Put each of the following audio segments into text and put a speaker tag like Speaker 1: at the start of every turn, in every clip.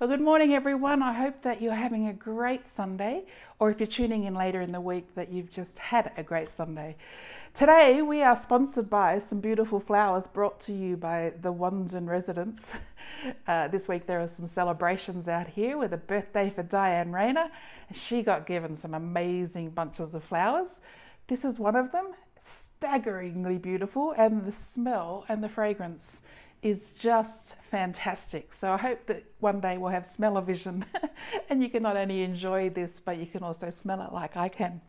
Speaker 1: Well, good morning, everyone. I hope that you're having a great Sunday, or if you're tuning in later in the week, that you've just had a great Sunday. Today, we are sponsored by some beautiful flowers brought to you by the Wandin residents. Uh, this week, there are some celebrations out here with a birthday for Diane Rayner. And she got given some amazing bunches of flowers. This is one of them, staggeringly beautiful, and the smell and the fragrance is just fantastic. So I hope that one day we'll have smell-o-vision and you can not only enjoy this, but you can also smell it like I can.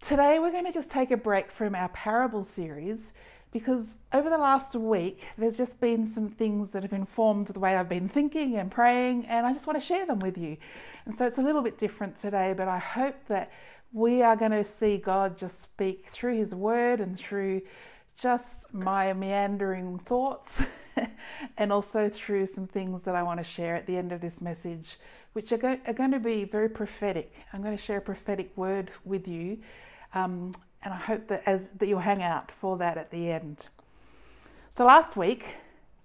Speaker 1: Today we're going to just take a break from our parable series because over the last week there's just been some things that have informed the way I've been thinking and praying and I just want to share them with you. And so it's a little bit different today, but I hope that we are going to see God just speak through his word and through just my meandering thoughts and also through some things that I want to share at the end of this message, which are, go- are going to be very prophetic. I'm going to share a prophetic word with you, um, and I hope that as that you'll hang out for that at the end. So last week,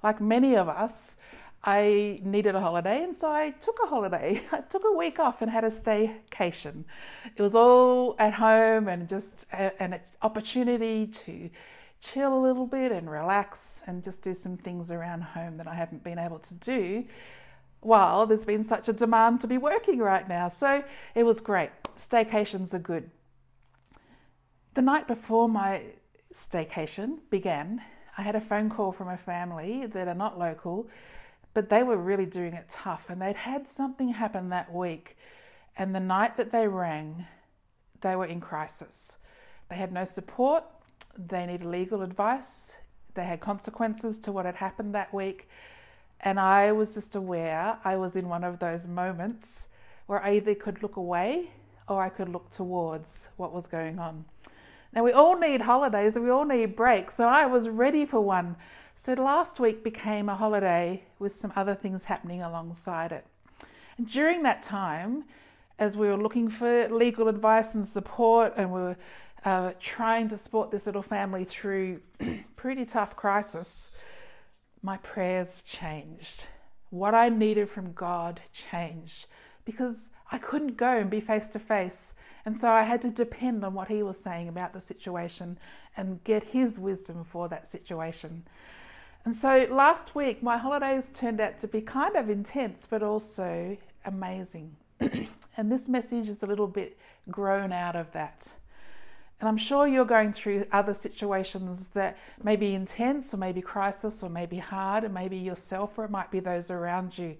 Speaker 1: like many of us, I needed a holiday, and so I took a holiday. I took a week off and had a staycation. It was all at home and just a, an opportunity to chill a little bit and relax and just do some things around home that I haven't been able to do while there's been such a demand to be working right now. So it was great. Staycations are good. The night before my staycation began, I had a phone call from a family that are not local, but they were really doing it tough and they'd had something happen that week. And the night that they rang, they were in crisis. They had no support, they needed legal advice. They had consequences to what had happened that week. And I was just aware I was in one of those moments where I either could look away or I could look towards what was going on. Now, we all need holidays and we all need breaks, so I was ready for one. So, last week became a holiday with some other things happening alongside it. And during that time, as we were looking for legal advice and support, and we were uh, trying to support this little family through pretty tough crisis, my prayers changed. What I needed from God changed because I couldn't go and be face to face. And so I had to depend on what He was saying about the situation and get His wisdom for that situation. And so last week, my holidays turned out to be kind of intense, but also amazing. and this message is a little bit grown out of that. And I'm sure you're going through other situations that may be intense or maybe crisis or maybe hard, and maybe yourself or it might be those around you.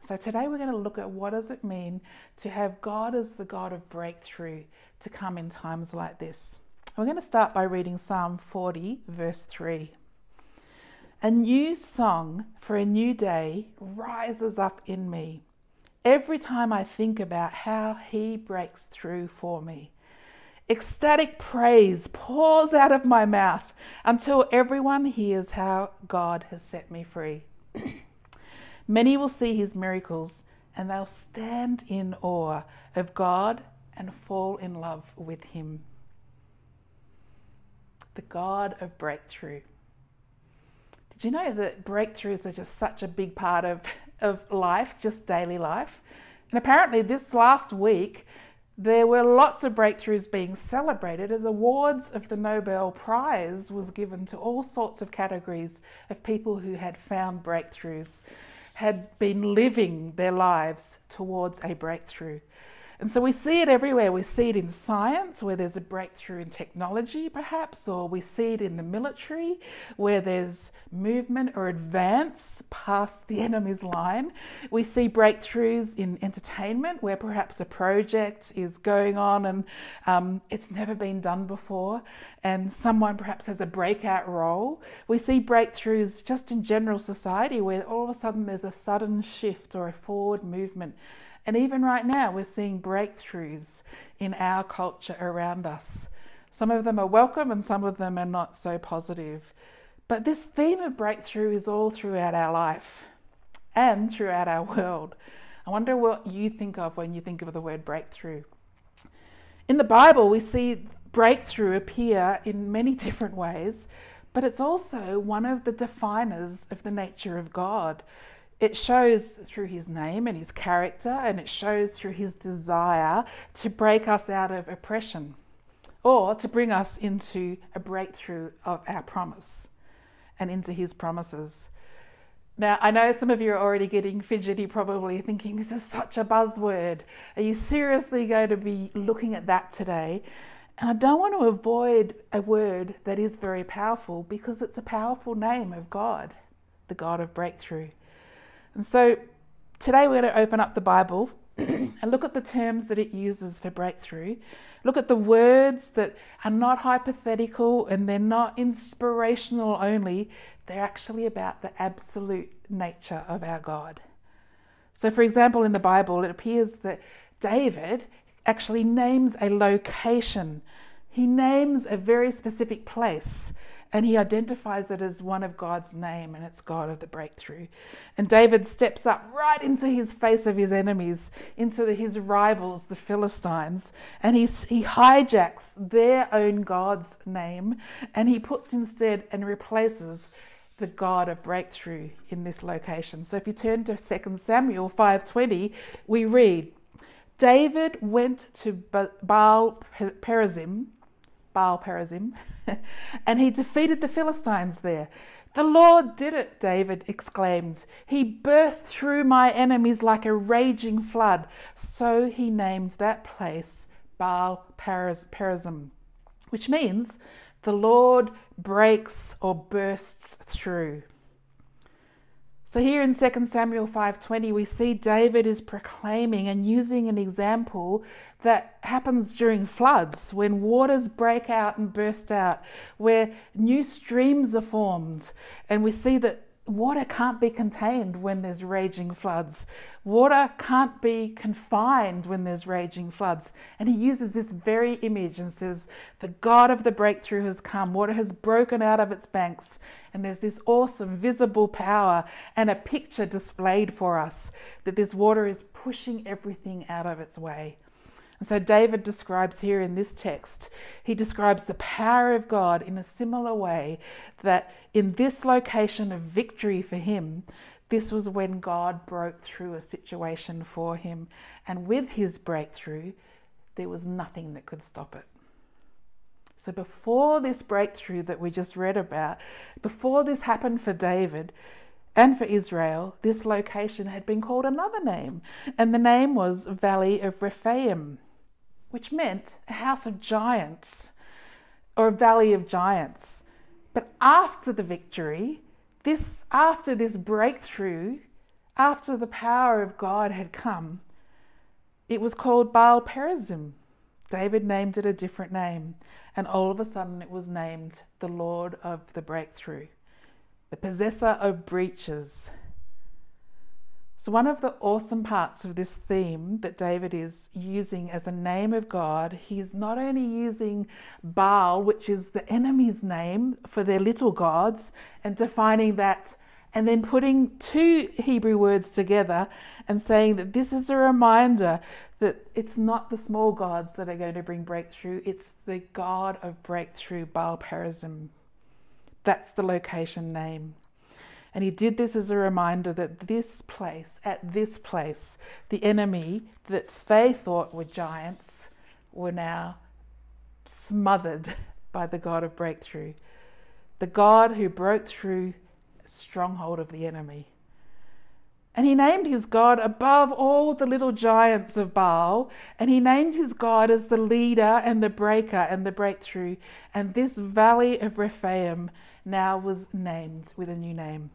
Speaker 1: So today we're going to look at what does it mean to have God as the God of breakthrough to come in times like this. We're going to start by reading Psalm 40, verse 3. A new song for a new day rises up in me every time I think about how He breaks through for me. Ecstatic praise pours out of my mouth until everyone hears how God has set me free. Many will see his miracles and they'll stand in awe of God and fall in love with him. The God of breakthrough. Did you know that breakthroughs are just such a big part of, of life, just daily life? And apparently, this last week, there were lots of breakthroughs being celebrated as awards of the Nobel Prize was given to all sorts of categories of people who had found breakthroughs, had been living their lives towards a breakthrough. And so we see it everywhere. We see it in science, where there's a breakthrough in technology, perhaps, or we see it in the military, where there's movement or advance past the enemy's line. We see breakthroughs in entertainment, where perhaps a project is going on and um, it's never been done before, and someone perhaps has a breakout role. We see breakthroughs just in general society, where all of a sudden there's a sudden shift or a forward movement and even right now, we're seeing breakthroughs in our culture around us. Some of them are welcome and some of them are not so positive. But this theme of breakthrough is all throughout our life and throughout our world. I wonder what you think of when you think of the word breakthrough. In the Bible, we see breakthrough appear in many different ways, but it's also one of the definers of the nature of God it shows through his name and his character, and it shows through his desire to break us out of oppression or to bring us into a breakthrough of our promise and into his promises. Now, I know some of you are already getting fidgety, probably thinking this is such a buzzword. Are you seriously going to be looking at that today? And I don't want to avoid a word that is very powerful because it's a powerful name of God, the God of breakthrough. And so today we're going to open up the Bible and look at the terms that it uses for breakthrough. Look at the words that are not hypothetical and they're not inspirational only, they're actually about the absolute nature of our God. So, for example, in the Bible, it appears that David actually names a location, he names a very specific place and he identifies it as one of God's name, and it's God of the breakthrough. And David steps up right into his face of his enemies, into the, his rivals, the Philistines, and he, he hijacks their own God's name, and he puts instead and replaces the God of breakthrough in this location. So if you turn to 2 Samuel 5:20, we read, David went to Baal Perazim, Baal Perazim, and he defeated the Philistines there. The Lord did it, David exclaims. He burst through my enemies like a raging flood. So he named that place Baal Perazim, which means the Lord breaks or bursts through. So here in 2 Samuel 5:20 we see David is proclaiming and using an example that happens during floods when waters break out and burst out where new streams are formed. And we see that water can't be contained when there's raging floods. Water can't be confined when there's raging floods. And he uses this very image and says, The God of the breakthrough has come. Water has broken out of its banks. And there's this awesome visible power and a picture displayed for us that this water is pushing everything out of its way. And so David describes here in this text, he describes the power of God in a similar way that in this location of victory for him, this was when God broke through a situation for him. And with his breakthrough, there was nothing that could stop it. So before this breakthrough that we just read about, before this happened for David, and for Israel, this location had been called another name, and the name was Valley of Rephaim which meant a house of giants or a valley of giants. But after the victory, this after this breakthrough, after the power of God had come, it was called Baal Perazim. David named it a different name, and all of a sudden it was named the Lord of the breakthrough, the possessor of breaches, so, one of the awesome parts of this theme that David is using as a name of God, he's not only using Baal, which is the enemy's name for their little gods, and defining that, and then putting two Hebrew words together and saying that this is a reminder that it's not the small gods that are going to bring breakthrough, it's the God of breakthrough, Baal Perazim. That's the location name. And he did this as a reminder that this place, at this place, the enemy that they thought were giants were now smothered by the God of breakthrough. The God who broke through stronghold of the enemy. And he named his God above all the little giants of Baal, and he named his God as the leader and the breaker and the breakthrough. And this valley of Rephaim now was named with a new name.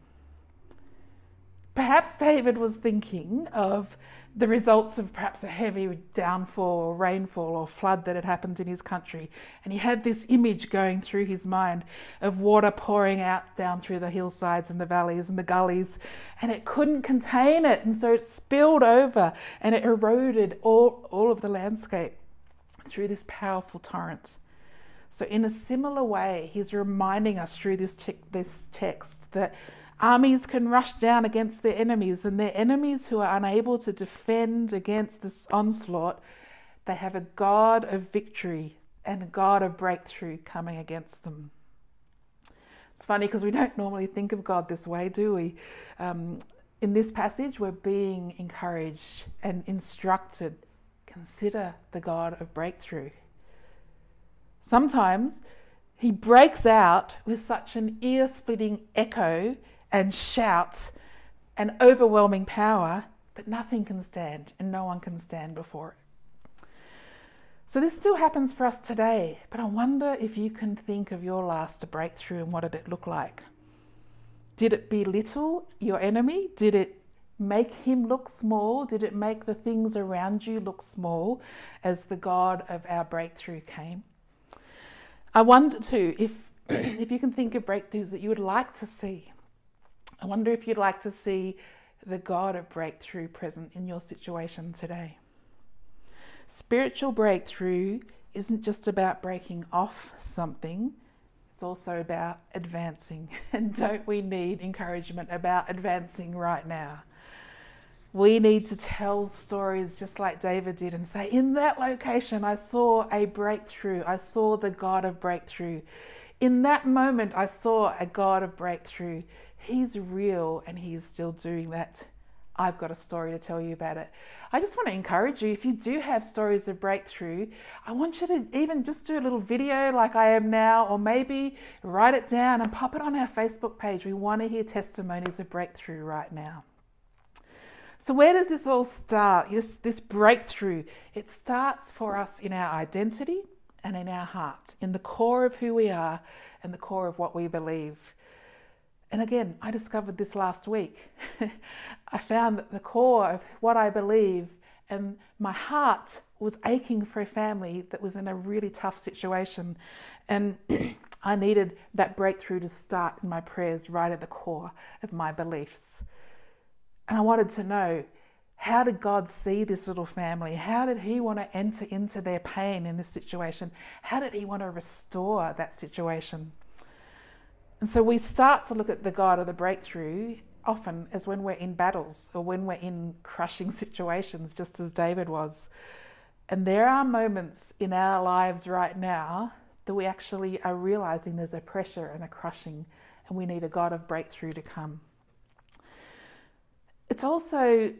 Speaker 1: Perhaps David was thinking of the results of perhaps a heavy downfall or rainfall or flood that had happened in his country. And he had this image going through his mind of water pouring out down through the hillsides and the valleys and the gullies, and it couldn't contain it. And so it spilled over and it eroded all, all of the landscape through this powerful torrent. So, in a similar way, he's reminding us through this, te- this text that Armies can rush down against their enemies, and their enemies who are unable to defend against this onslaught, they have a God of victory and a God of breakthrough coming against them. It's funny because we don't normally think of God this way, do we? Um, In this passage, we're being encouraged and instructed consider the God of breakthrough. Sometimes he breaks out with such an ear splitting echo and shout and overwhelming power that nothing can stand and no one can stand before it. So, this still happens for us today, but I wonder if you can think of your last breakthrough and what did it look like? Did it belittle your enemy? Did it make him look small? Did it make the things around you look small as the God of our breakthrough came? I wonder too if, if you can think of breakthroughs that you would like to see. I wonder if you'd like to see the God of breakthrough present in your situation today. Spiritual breakthrough isn't just about breaking off something, it's also about advancing. And don't we need encouragement about advancing right now? We need to tell stories just like David did and say, In that location, I saw a breakthrough. I saw the God of breakthrough. In that moment, I saw a God of breakthrough. He's real and He's still doing that. I've got a story to tell you about it. I just want to encourage you if you do have stories of breakthrough, I want you to even just do a little video like I am now, or maybe write it down and pop it on our Facebook page. We want to hear testimonies of breakthrough right now. So, where does this all start? This, this breakthrough, it starts for us in our identity and in our hearts, in the core of who we are and the core of what we believe. And again, I discovered this last week. I found that the core of what I believe and my heart was aching for a family that was in a really tough situation. And I needed that breakthrough to start in my prayers right at the core of my beliefs. And I wanted to know how did God see this little family? How did He want to enter into their pain in this situation? How did He want to restore that situation? And so we start to look at the God of the breakthrough often as when we're in battles or when we're in crushing situations, just as David was. And there are moments in our lives right now that we actually are realizing there's a pressure and a crushing, and we need a God of breakthrough to come. It's also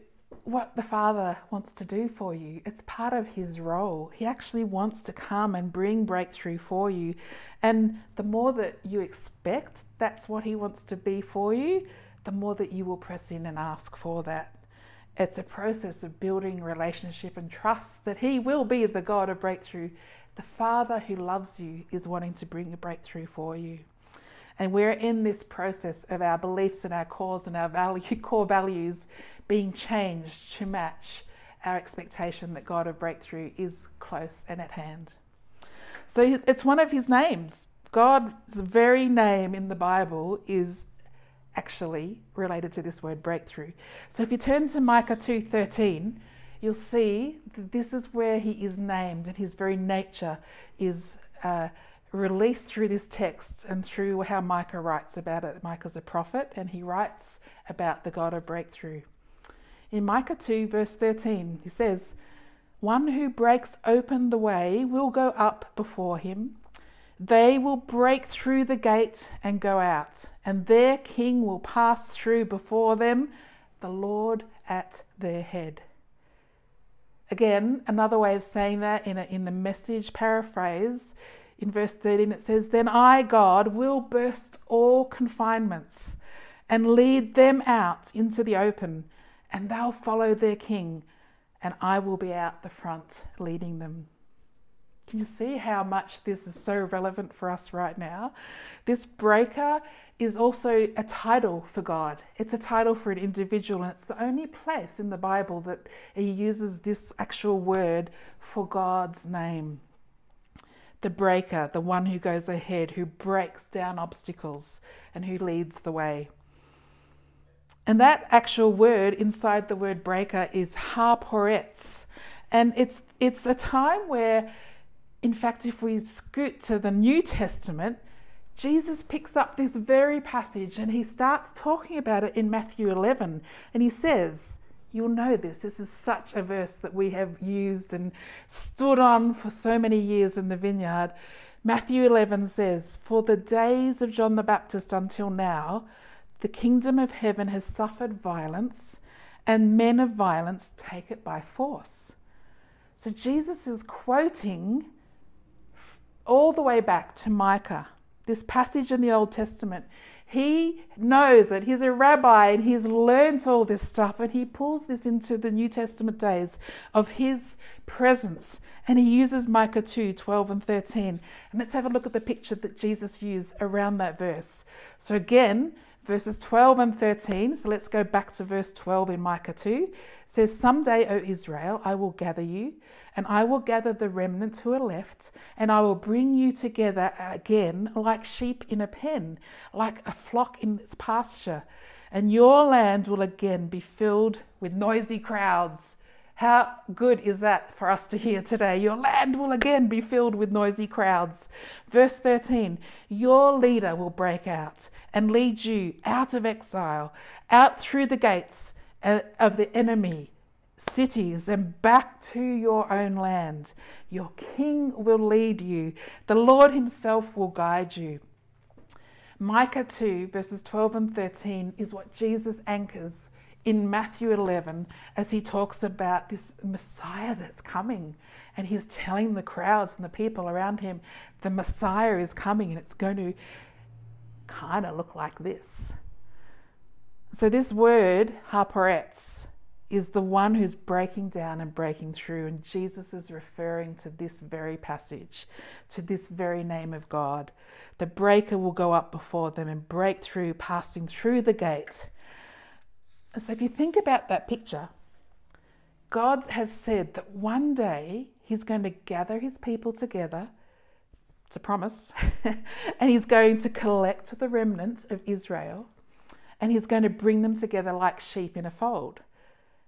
Speaker 1: what the Father wants to do for you. It's part of His role. He actually wants to come and bring breakthrough for you. And the more that you expect that's what He wants to be for you, the more that you will press in and ask for that. It's a process of building relationship and trust that He will be the God of breakthrough. The Father who loves you is wanting to bring a breakthrough for you. And we're in this process of our beliefs and our cores and our value, core values being changed to match our expectation that God of breakthrough is close and at hand. So it's one of his names. God's very name in the Bible is actually related to this word breakthrough. So if you turn to Micah 2:13, you'll see that this is where he is named and his very nature is uh, released through this text and through how Micah writes about it. Micah's a prophet and he writes about the God of breakthrough. In Micah 2, verse 13, he says, One who breaks open the way will go up before him. They will break through the gate and go out, and their king will pass through before them, the Lord at their head. Again, another way of saying that in, a, in the message paraphrase in verse 13 it says, Then I, God, will burst all confinements and lead them out into the open, and they'll follow their king, and I will be out the front leading them. Can you see how much this is so relevant for us right now? This breaker is also a title for God. It's a title for an individual, and it's the only place in the Bible that he uses this actual word for God's name the breaker, the one who goes ahead, who breaks down obstacles and who leads the way. And that actual word inside the word breaker is ha-poretz. And it's, it's a time where, in fact, if we scoot to the New Testament, Jesus picks up this very passage and he starts talking about it in Matthew 11. And he says, You'll know this. This is such a verse that we have used and stood on for so many years in the vineyard. Matthew 11 says, For the days of John the Baptist until now, The kingdom of heaven has suffered violence, and men of violence take it by force. So Jesus is quoting all the way back to Micah, this passage in the Old Testament. He knows it. He's a rabbi and he's learned all this stuff and he pulls this into the New Testament days of his presence. And he uses Micah 2 12 and 13. And let's have a look at the picture that Jesus used around that verse. So, again, verses 12 and 13. So let's go back to verse 12 in Micah 2. It says, Someday, O Israel, I will gather you, and I will gather the remnant who are left, and I will bring you together again like sheep in a pen, like a flock in its pasture. And your land will again be filled with noisy crowds how good is that for us to hear today? Your land will again be filled with noisy crowds. Verse 13 Your leader will break out and lead you out of exile, out through the gates uh, of the enemy cities and back to your own land. Your king will lead you, the Lord himself will guide you. Micah 2, verses 12 and 13 is what Jesus anchors in Matthew 11 as he talks about this Messiah that's coming. And he's telling the crowds and the people around him, the Messiah is coming and it's going to kind of look like this. So, this word, haparetz, is the one who's breaking down and breaking through. And Jesus is referring to this very passage, to this very name of God. The breaker will go up before them and break through, passing through the gate and so if you think about that picture, God has said that one day He's going to gather His people together. It's a promise. and He's going to collect the remnant of Israel and He's going to bring them together like sheep in a fold.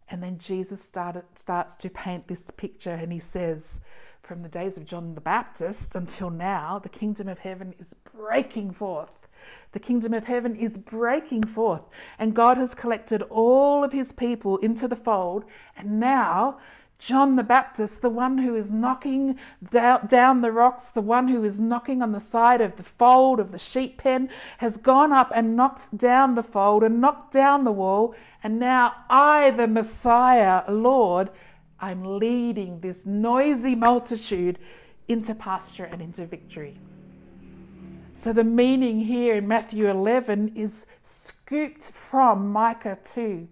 Speaker 1: And then Jesus started, starts to paint this picture and He says, from the days of John the Baptist until now, the kingdom of heaven is breaking forth. The kingdom of heaven is breaking forth, and God has collected all of his people into the fold. And now, John the Baptist, the one who is knocking down the rocks, the one who is knocking on the side of the fold of the sheep pen, has gone up and knocked down the fold and knocked down the wall. And now I, the Messiah, Lord, I'm leading this noisy multitude into pasture and into victory. So the meaning here in Matthew 11 is scooped from Micah 2,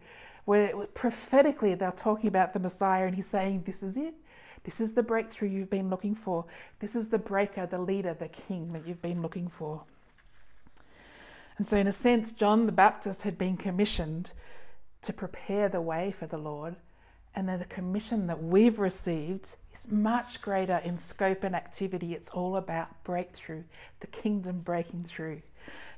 Speaker 1: where prophetically they're talking about the Messiah and he's saying, This is it. This is the breakthrough you've been looking for. This is the breaker, the leader, the king that you've been looking for. And so, in a sense, John the Baptist had been commissioned to prepare the way for the Lord. And then the commission that we've received is much greater in scope and activity. It's all about breakthrough, the kingdom breaking through.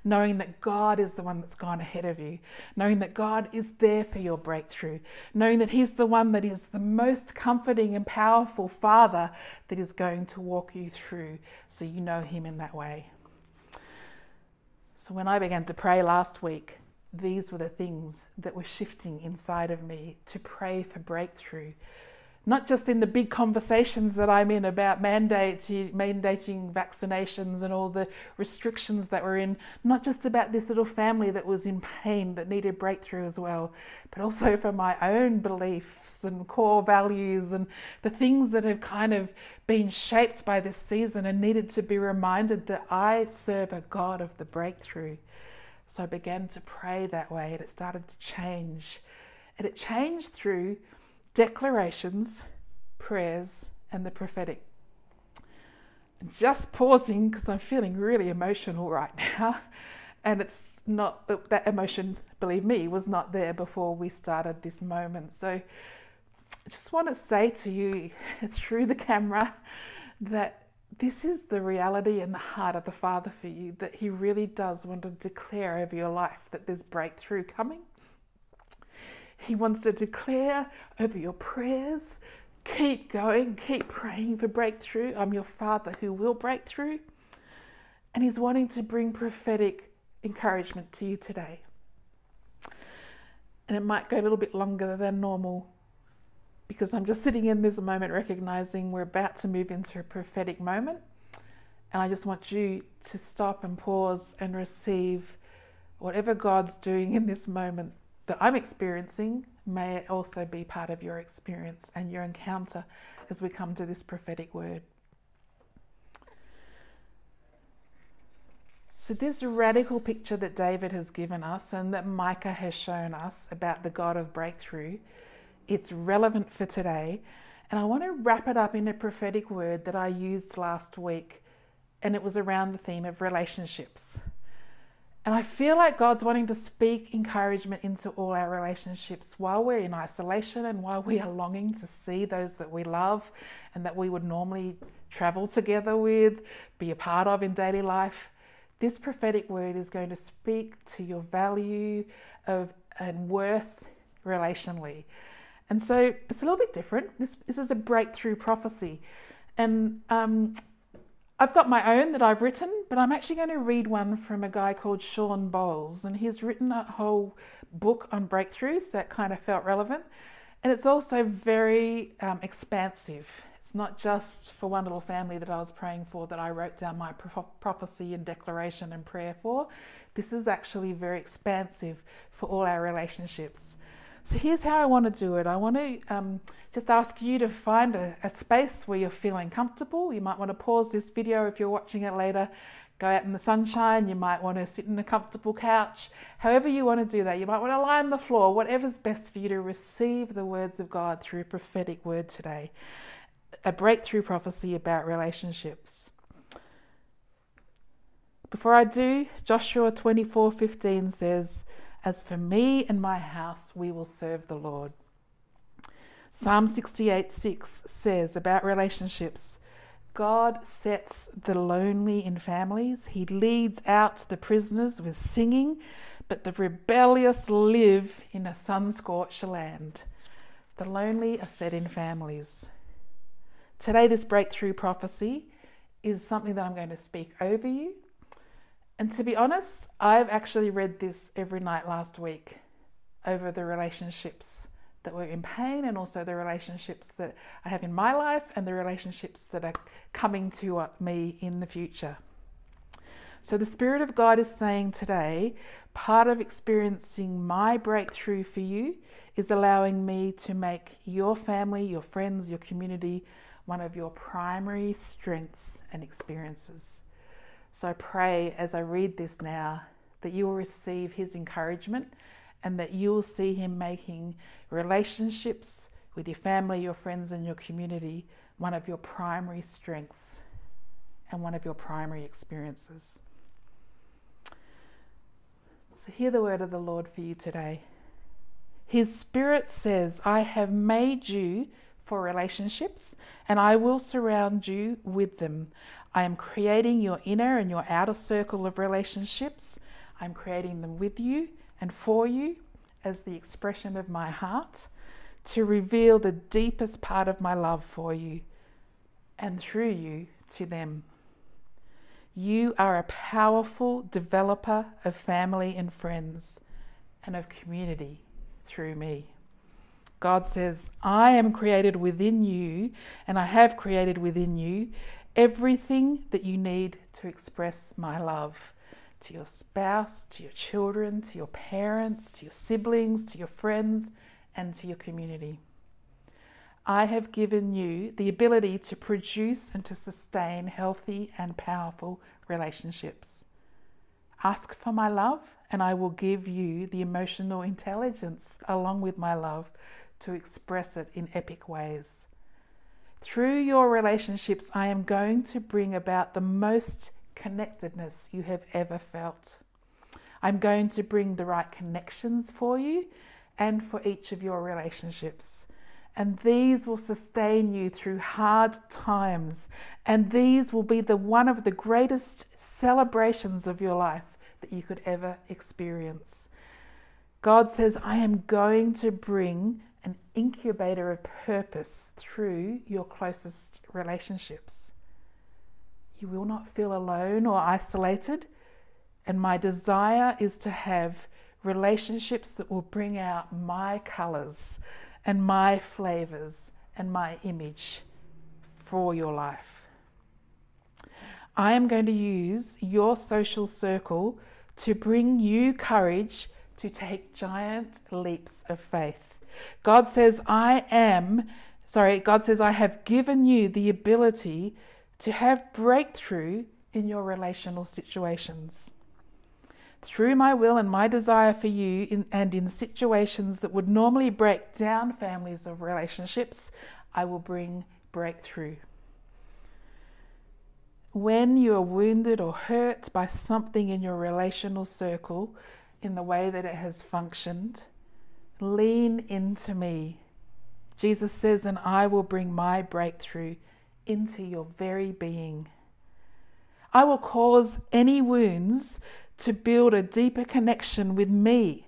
Speaker 1: Knowing that God is the one that's gone ahead of you, knowing that God is there for your breakthrough, knowing that He's the one that is the most comforting and powerful Father that is going to walk you through so you know Him in that way. So, when I began to pray last week, these were the things that were shifting inside of me to pray for breakthrough. Not just in the big conversations that I'm in about mandating, mandating vaccinations and all the restrictions that we're in, not just about this little family that was in pain that needed breakthrough as well, but also for my own beliefs and core values and the things that have kind of been shaped by this season and needed to be reminded that I serve a God of the breakthrough. So I began to pray that way and it started to change. And it changed through declarations, prayers, and the prophetic. Just pausing because I'm feeling really emotional right now. And it's not that emotion, believe me, was not there before we started this moment. So I just want to say to you through the camera that this is the reality and the heart of the Father for you that He really does want to declare over your life that there's breakthrough coming. He wants to declare over your prayers keep going, keep praying for breakthrough. I'm your Father who will break through. And He's wanting to bring prophetic encouragement to you today. And it might go a little bit longer than normal because I'm just sitting in this moment recognizing we're about to move into a prophetic moment. And I just want you to stop and pause and receive whatever God's doing in this moment that I'm experiencing, may it also be part of your experience and your encounter as we come to this prophetic word. So, this radical picture that David has given us and that Micah has shown us about the God of breakthrough, it's relevant for today. And I want to wrap it up in a prophetic word that I used last week, and it was around the theme of relationships. And I feel like God's wanting to speak encouragement into all our relationships while we're in isolation and while we are longing to see those that we love and that we would normally travel together with, be a part of in daily life. This prophetic word is going to speak to your value of and worth relationally. And so it's a little bit different. This, this is a breakthrough prophecy. And um, I've got my own that I've written, but I'm actually going to read one from a guy called Shawn Bolz. and he's written a whole book on breakthroughs that kind of felt relevant. And it's also very um, expansive. It's not just for one little family that I was praying for that I wrote down my prophecy and declaration and prayer for. This is actually very expansive for all our relationships. So here's how I want to do it. I want to um, just ask you to find a, a, space where you're feeling comfortable. You might want to pause this video if you're watching it later, go out in the sunshine. You might want to sit in a comfortable couch. However, you want to do that. You might want to lie on the floor, whatever's best for you to receive the words of God through a prophetic word today. A breakthrough prophecy about relationships. Before I do, Joshua 24:15 says, as for me and my house, we will serve the Lord. Psalm 68 6 says about relationships God sets the lonely in families, He leads out the prisoners with singing, but the rebellious live in a sun scorched land. The lonely are set in families. Today, this breakthrough prophecy is something that I'm going to speak over you and to be honest, I've actually read this every night last week over the relationships that were in pain and also the relationships that I have in my life and the relationships that are coming to uh, me in the future. So, the Spirit of God is saying today, part of experiencing my breakthrough for you is allowing me to make your family, your friends, your community one of your primary strengths and experiences. So I pray as I read this now that you will receive his encouragement and that you will see him making relationships with your family, your friends, and your community one of your primary strengths and one of your primary experiences. So, hear the word of the Lord for you today. His Spirit says, I have made you for relationships and I will surround you with them. I am creating your inner and your outer circle of relationships. I'm creating them with you and for you as the expression of my heart to reveal the deepest part of my love for you and through you to them. You are a powerful developer of family and friends and of community through me. God says, I am created within you, and I have created within you everything that you need to express my love to your spouse, to your children, to your parents, to your siblings, to your friends, and to your community. I have given you the ability to produce and to sustain healthy and powerful relationships. Ask for my love, and I will give you the emotional intelligence along with my love to express it in epic ways. Through your relationships, I am going to bring about the most connectedness you have ever felt. I'm going to bring the right connections for you and for each of your relationships. And these will sustain you through hard times. And these will be the one of the greatest celebrations of your life that you could ever experience. God says, I am going to bring an incubator of purpose through your closest relationships. You will not feel alone or isolated. And my desire is to have relationships that will bring out my colors and my flavors and my image for your life. I am going to use your social circle to bring you courage to take giant leaps of faith. God says, I am, sorry, God says, I have given you the ability to have breakthrough in your relational situations. Through my will and my desire for you, in, and in situations that would normally break down families of relationships, I will bring breakthrough. When you are wounded or hurt by something in your relational circle, in the way that it has functioned, lean into me. Jesus says, and I will bring my breakthrough into your very being. I will cause any wounds to build a deeper connection with me,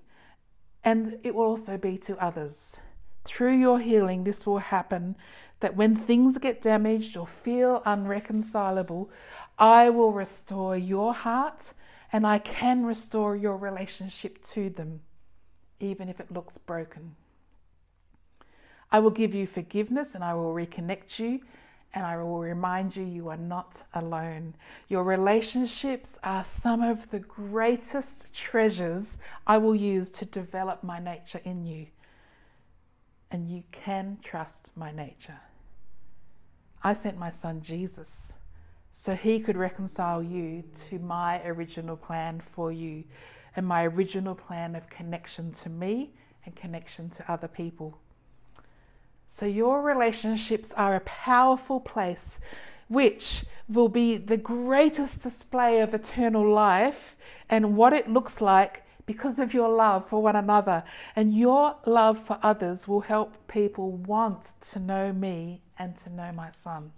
Speaker 1: and it will also be to others. Through your healing, this will happen that when things get damaged or feel unreconcilable, I will restore your heart and I can restore your relationship to them, even if it looks broken. I will give you forgiveness and I will reconnect you and I will remind you you are not alone. Your relationships are some of the greatest treasures I will use to develop my nature in you. And you can trust my nature. I sent my son Jesus so he could reconcile you to my original plan for you and my original plan of connection to me and connection to other people. So, your relationships are a powerful place which will be the greatest display of eternal life and what it looks like because of your love for one another. And your love for others will help people want to know me and to know my son.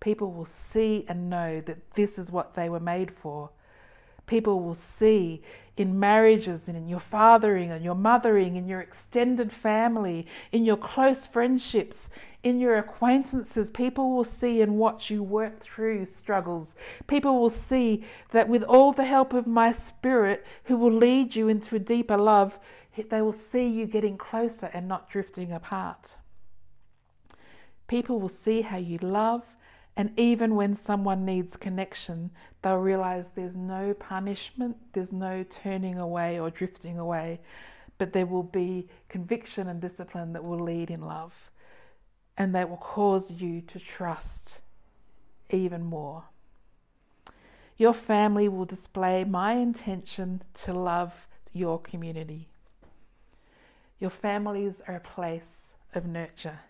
Speaker 1: People will see and know that this is what they were made for people will see in marriages and in your fathering and your mothering, in your extended family, in your close friendships, in your acquaintances. People will see and watch you work through struggles. People will see that with all the help of my spirit, who will lead you into a deeper love, they will see you getting closer and not drifting apart. People will see how you love and even when someone needs connection, they'll realize there's no punishment, there's no turning away or drifting away, but there will be conviction and discipline that will lead in love and that will cause you to trust even more. Your family will display my intention to love your community. Your families are a place of nurture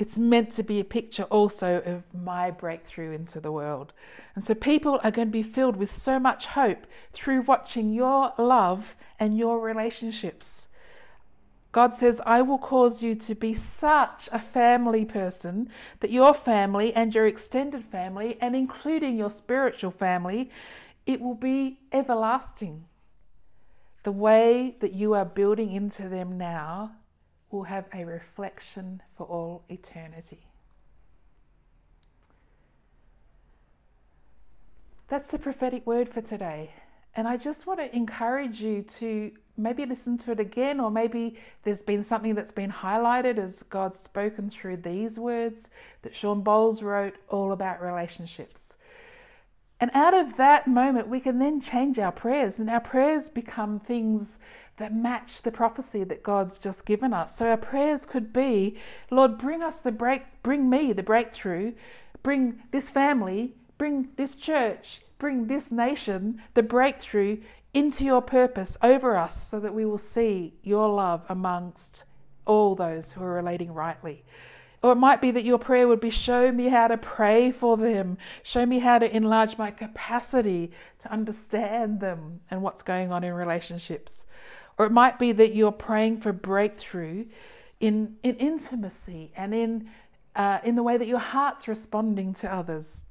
Speaker 1: it's meant to be a picture also of my breakthrough into the world. And so people are going to be filled with so much hope through watching your love and your relationships. God says, I will cause you to be such a family person that your family and your extended family, and including your spiritual family, it will be everlasting. The way that you are building into them now will have a reflection for all eternity. That's the prophetic word for today. And I just want to encourage you to maybe listen to it again, or maybe there's been something that's been highlighted as God's spoken through these words that Shawn Bolz wrote all about relationships. And out of that moment, we can then change our prayers, and our prayers become things that match the prophecy that God's just given us. So our prayers could be, Lord, bring us the break, bring me the breakthrough, bring this family, bring this church, bring this nation the breakthrough into your purpose over us, so that we will see your love amongst all those who are relating rightly. Or it might be that your prayer would be show me how to pray for them, show me how to enlarge my capacity to understand them and what's going on in relationships. Or it might be that you're praying for breakthrough in, in intimacy and in, uh, in the way that your heart's responding to others,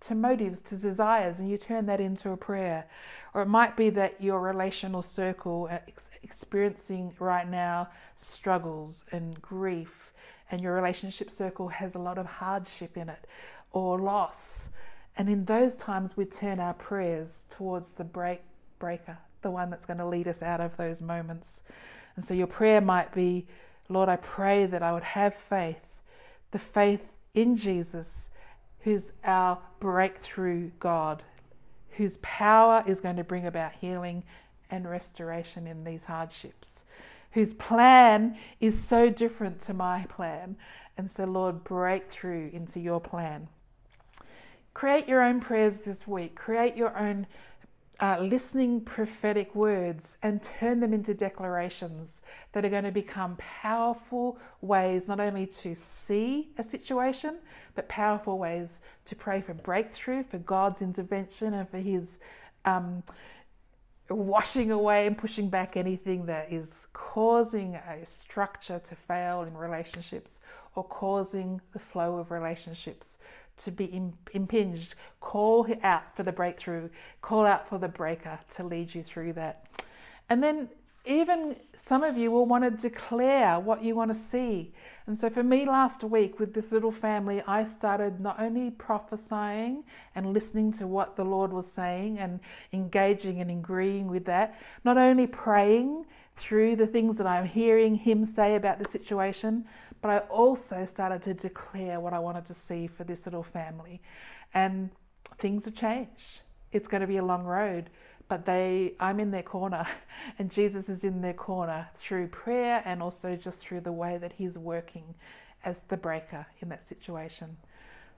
Speaker 1: to motives, to desires, and you turn that into a prayer. Or it might be that your relational circle is experiencing right now struggles and grief and your relationship circle has a lot of hardship in it or loss. And in those times, we turn our prayers towards the break, breaker, the one that's going to lead us out of those moments. And so your prayer might be, Lord, I pray that I would have faith, the faith in Jesus, who's our breakthrough God, whose power is going to bring about healing and restoration in these hardships, whose plan is so different to my plan. And so, Lord, breakthrough into your plan. Create your own prayers this week, create your own uh, listening prophetic words and turn them into declarations that are going to become powerful ways not only to see a situation, but powerful ways to pray for breakthrough, for God's intervention, and for His um, washing away and pushing back anything that is causing a structure to fail in relationships or causing the flow of relationships to be impinged. Call out for the breakthrough, call out for the breaker to lead you through that. And then even some of you will want to declare what you want to see. And so for me last week with this little family, I started not only prophesying and listening to what the Lord was saying and engaging and agreeing with that, not only praying through the things that I'm hearing Him say about the situation, but I also started to declare what I wanted to see for this little family. And things have changed. It's going to be a long road but they I'm in their corner and Jesus is in their corner through prayer and also just through the way that he's working as the breaker in that situation.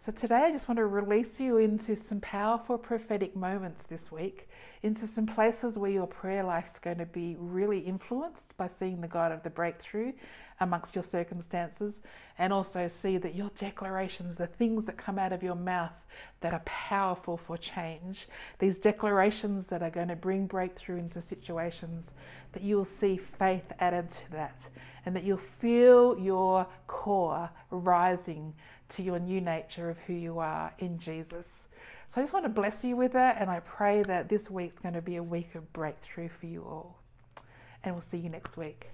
Speaker 1: So today I just want to release you into some powerful prophetic moments this week, into some places where your prayer life's going to be really influenced by seeing the God of the breakthrough amongst your circumstances, and also see that your declarations, the things that come out of your mouth that are powerful for change, these declarations that are going to bring breakthrough into situations, that you will see faith added to that, and that you'll feel your core rising to your new nature of who you are in Jesus. So I just want to bless you with that, and I pray that this week's going to be a week of breakthrough for you all. And we'll see you next week.